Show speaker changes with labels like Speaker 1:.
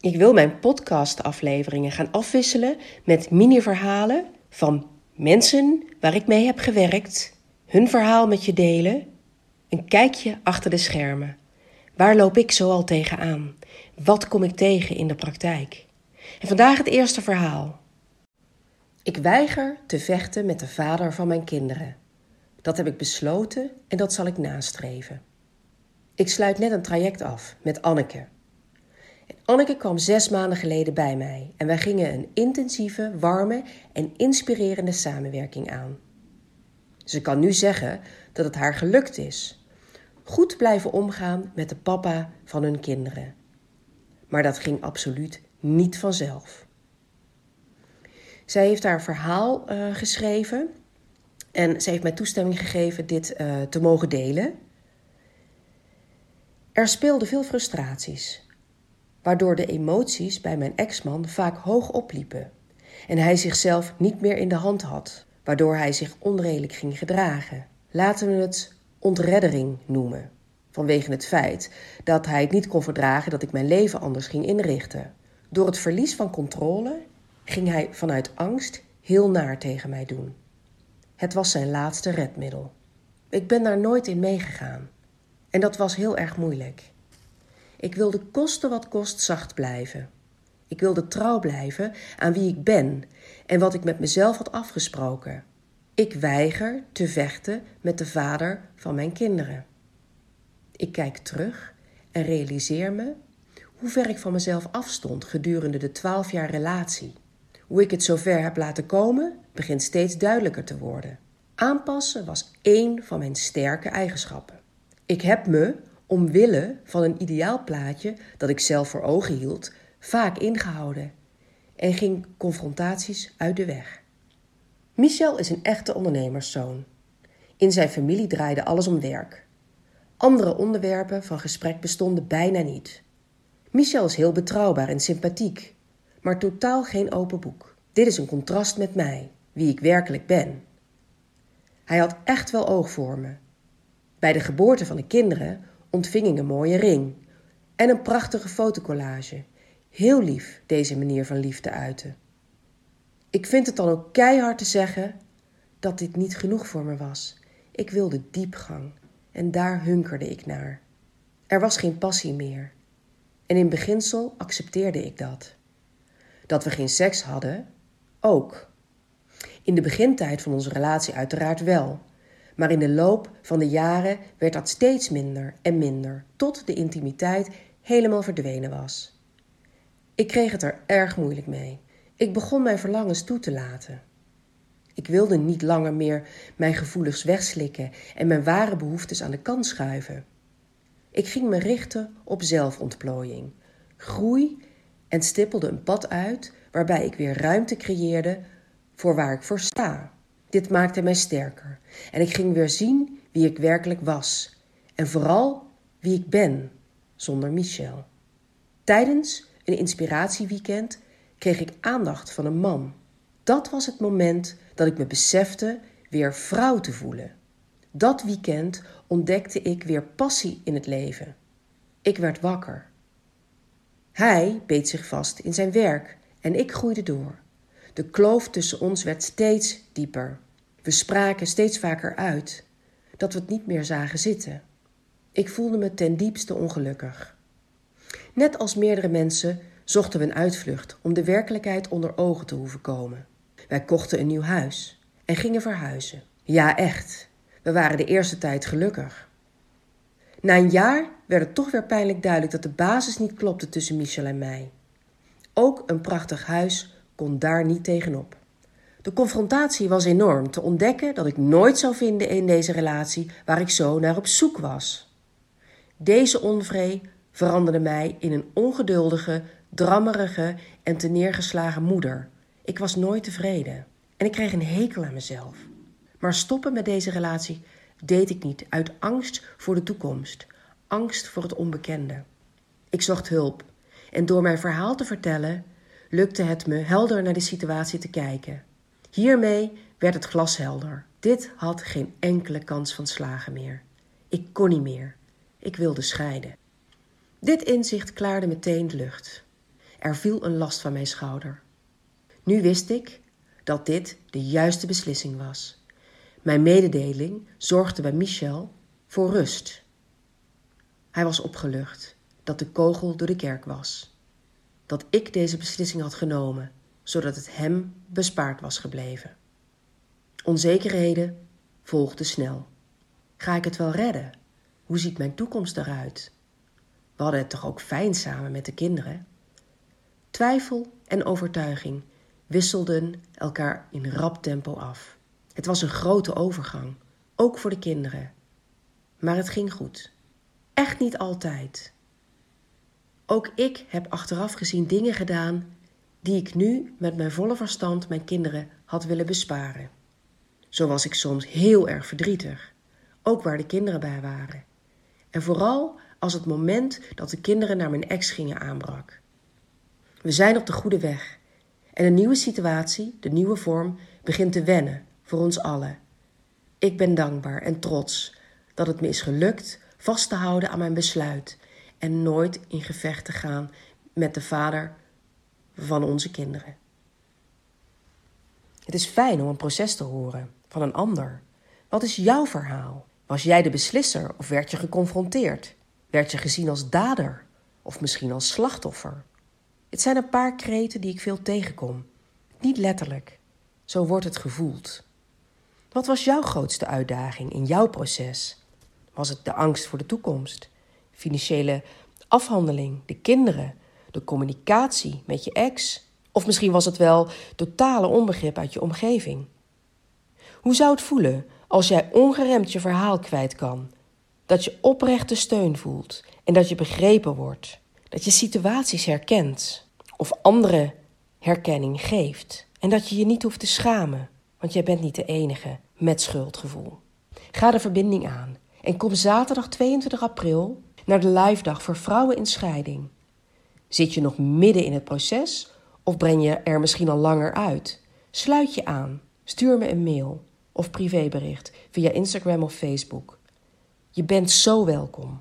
Speaker 1: Ik wil mijn podcastafleveringen gaan afwisselen met mini-verhalen van mensen waar ik mee heb gewerkt, hun verhaal met je delen, een kijkje achter de schermen. Waar loop ik zoal tegenaan? Wat kom ik tegen in de praktijk? En vandaag het eerste verhaal. Ik weiger te vechten met de vader van mijn kinderen. Dat heb ik besloten en dat zal ik nastreven. Ik sluit net een traject af met Anneke. Anneke kwam zes maanden geleden bij mij en wij gingen een intensieve, warme en inspirerende samenwerking aan. Ze kan nu zeggen dat het haar gelukt is. Goed blijven omgaan met de papa van hun kinderen. Maar dat ging absoluut niet vanzelf. Zij heeft haar verhaal uh, geschreven en ze heeft mij toestemming gegeven dit uh, te mogen delen. Er speelden veel frustraties, waardoor de emoties bij mijn ex-man vaak hoog opliepen en hij zichzelf niet meer in de hand had, waardoor hij zich onredelijk ging gedragen. Laten we het ontreddering noemen, vanwege het feit dat hij het niet kon verdragen dat ik mijn leven anders ging inrichten. Door het verlies van controle ging hij vanuit angst heel naar tegen mij doen. Het was zijn laatste redmiddel. Ik ben daar nooit in meegegaan. En dat was heel erg moeilijk. Ik wilde kosten wat kost zacht blijven. Ik wilde trouw blijven aan wie ik ben en wat ik met mezelf had afgesproken. Ik weiger te vechten met de vader van mijn kinderen. Ik kijk terug en realiseer me hoe ver ik van mezelf afstond gedurende de twaalf jaar relatie. Hoe ik het zover heb laten komen, begint steeds duidelijker te worden. Aanpassen was één van mijn sterke eigenschappen. Ik heb me, omwille van een ideaal plaatje dat ik zelf voor ogen hield, vaak ingehouden en ging confrontaties uit de weg. Michel is een echte ondernemerszoon. In zijn familie draaide alles om werk. Andere onderwerpen van gesprek bestonden bijna niet. Michel is heel betrouwbaar en sympathiek, maar totaal geen open boek. Dit is een contrast met mij, wie ik werkelijk ben. Hij had echt wel oog voor me. Bij de geboorte van de kinderen ontving ik een mooie ring en een prachtige fotocollage. Heel lief deze manier van liefde uiten. Ik vind het dan ook keihard te zeggen dat dit niet genoeg voor me was. Ik wilde diepgang en daar hunkerde ik naar. Er was geen passie meer. En in beginsel accepteerde ik dat. Dat we geen seks hadden, ook. In de begintijd van onze relatie uiteraard wel. Maar in de loop van de jaren werd dat steeds minder en minder, tot de intimiteit helemaal verdwenen was. Ik kreeg het er erg moeilijk mee. Ik begon mijn verlangens toe te laten. Ik wilde niet langer meer mijn gevoelens wegslikken en mijn ware behoeftes aan de kant schuiven. Ik ging me richten op zelfontplooiing, groei en stippelde een pad uit waarbij ik weer ruimte creëerde voor waar ik voor sta. Dit maakte mij sterker en ik ging weer zien wie ik werkelijk was en vooral wie ik ben zonder Michel. Tijdens een inspiratieweekend kreeg ik aandacht van een man. Dat was het moment dat ik me besefte weer vrouw te voelen. Dat weekend ontdekte ik weer passie in het leven. Ik werd wakker. Hij beet zich vast in zijn werk en ik groeide door. De kloof tussen ons werd steeds dieper. We spraken steeds vaker uit dat we het niet meer zagen zitten. Ik voelde me ten diepste ongelukkig. Net als meerdere mensen zochten we een uitvlucht om de werkelijkheid onder ogen te hoeven komen. Wij kochten een nieuw huis en gingen verhuizen. Ja, echt. We waren de eerste tijd gelukkig. Na een jaar werd het toch weer pijnlijk duidelijk dat de basis niet klopte tussen Michel en mij. Ook een prachtig huis kon daar niet tegenop. De confrontatie was enorm te ontdekken dat ik nooit zou vinden in deze relatie waar ik zo naar op zoek was. Deze onvree veranderde mij in een ongeduldige, drammerige en neergeslagen moeder. Ik was nooit tevreden en ik kreeg een hekel aan mezelf. Maar stoppen met deze relatie deed ik niet uit angst voor de toekomst, angst voor het onbekende. Ik zocht hulp en door mijn verhaal te vertellen lukte het me helder naar de situatie te kijken. Hiermee werd het glashelder. Dit had geen enkele kans van slagen meer. Ik kon niet meer. Ik wilde scheiden. Dit inzicht klaarde meteen de lucht. Er viel een last van mijn schouder. Nu wist ik dat dit de juiste beslissing was. Mijn mededeling zorgde bij Michel voor rust. Hij was opgelucht dat de kogel door de kerk was. Dat ik deze beslissing had genomen, zodat het hem bespaard was gebleven. Onzekerheden volgden snel. Ga ik het wel redden? Hoe ziet mijn toekomst eruit? We hadden het toch ook fijn samen met de kinderen? Twijfel en overtuiging wisselden elkaar in rap tempo af. Het was een grote overgang, ook voor de kinderen. Maar het ging goed. Echt niet altijd. Ook ik heb achteraf gezien dingen gedaan die ik nu met mijn volle verstand mijn kinderen had willen besparen. Zo was ik soms heel erg verdrietig, ook waar de kinderen bij waren. En vooral als het moment dat de kinderen naar mijn ex gingen aanbrak. We zijn op de goede weg en de nieuwe situatie, de nieuwe vorm, begint te wennen voor ons allen. Ik ben dankbaar en trots dat het me is gelukt vast te houden aan mijn besluit en nooit in gevecht te gaan met de vader van onze kinderen. Het is fijn om een proces te horen van een ander. Wat is jouw verhaal? Was jij de beslisser of werd je geconfronteerd? Werd je gezien als dader of misschien als slachtoffer? Het zijn een paar kreten die ik veel tegenkom. Niet letterlijk. Zo wordt het gevoeld. Wat was jouw grootste uitdaging in jouw proces? Was het de angst voor de toekomst? Financiële afhandeling, de kinderen, de communicatie met je ex? Of misschien was het wel totale onbegrip uit je omgeving? Hoe zou het voelen als jij ongeremd je verhaal kwijt kan? Dat je oprechte steun voelt en dat je begrepen wordt. Dat je situaties herkent of andere herkenning geeft. En dat je je niet hoeft te schamen, want jij bent niet de enige met schuldgevoel. Ga de verbinding aan en kom zaterdag 22 april naar de live dag voor vrouwen in scheiding. Zit je nog midden in het proces of breng je er misschien al langer uit? Sluit je aan, stuur me een mail of privébericht via Instagram of Facebook. Je bent zo welkom.